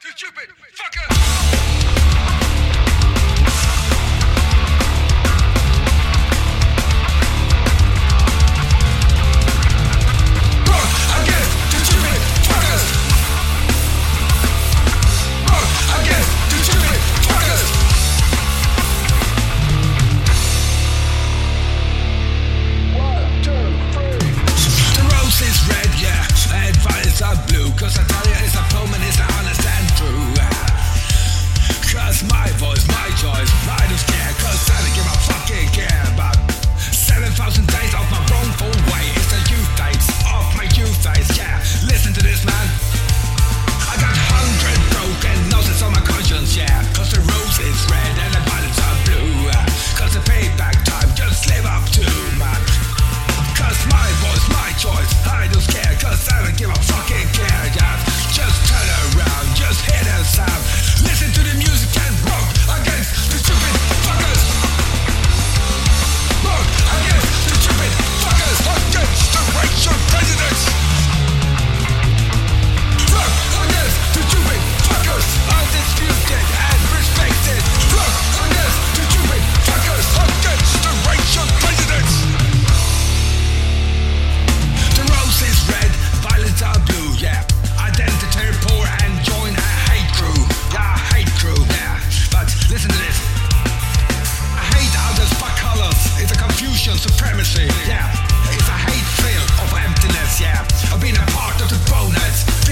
Too stupid. Fucker. yeah. It's a hate filled of emptiness, yeah. I've been a part of the bonus.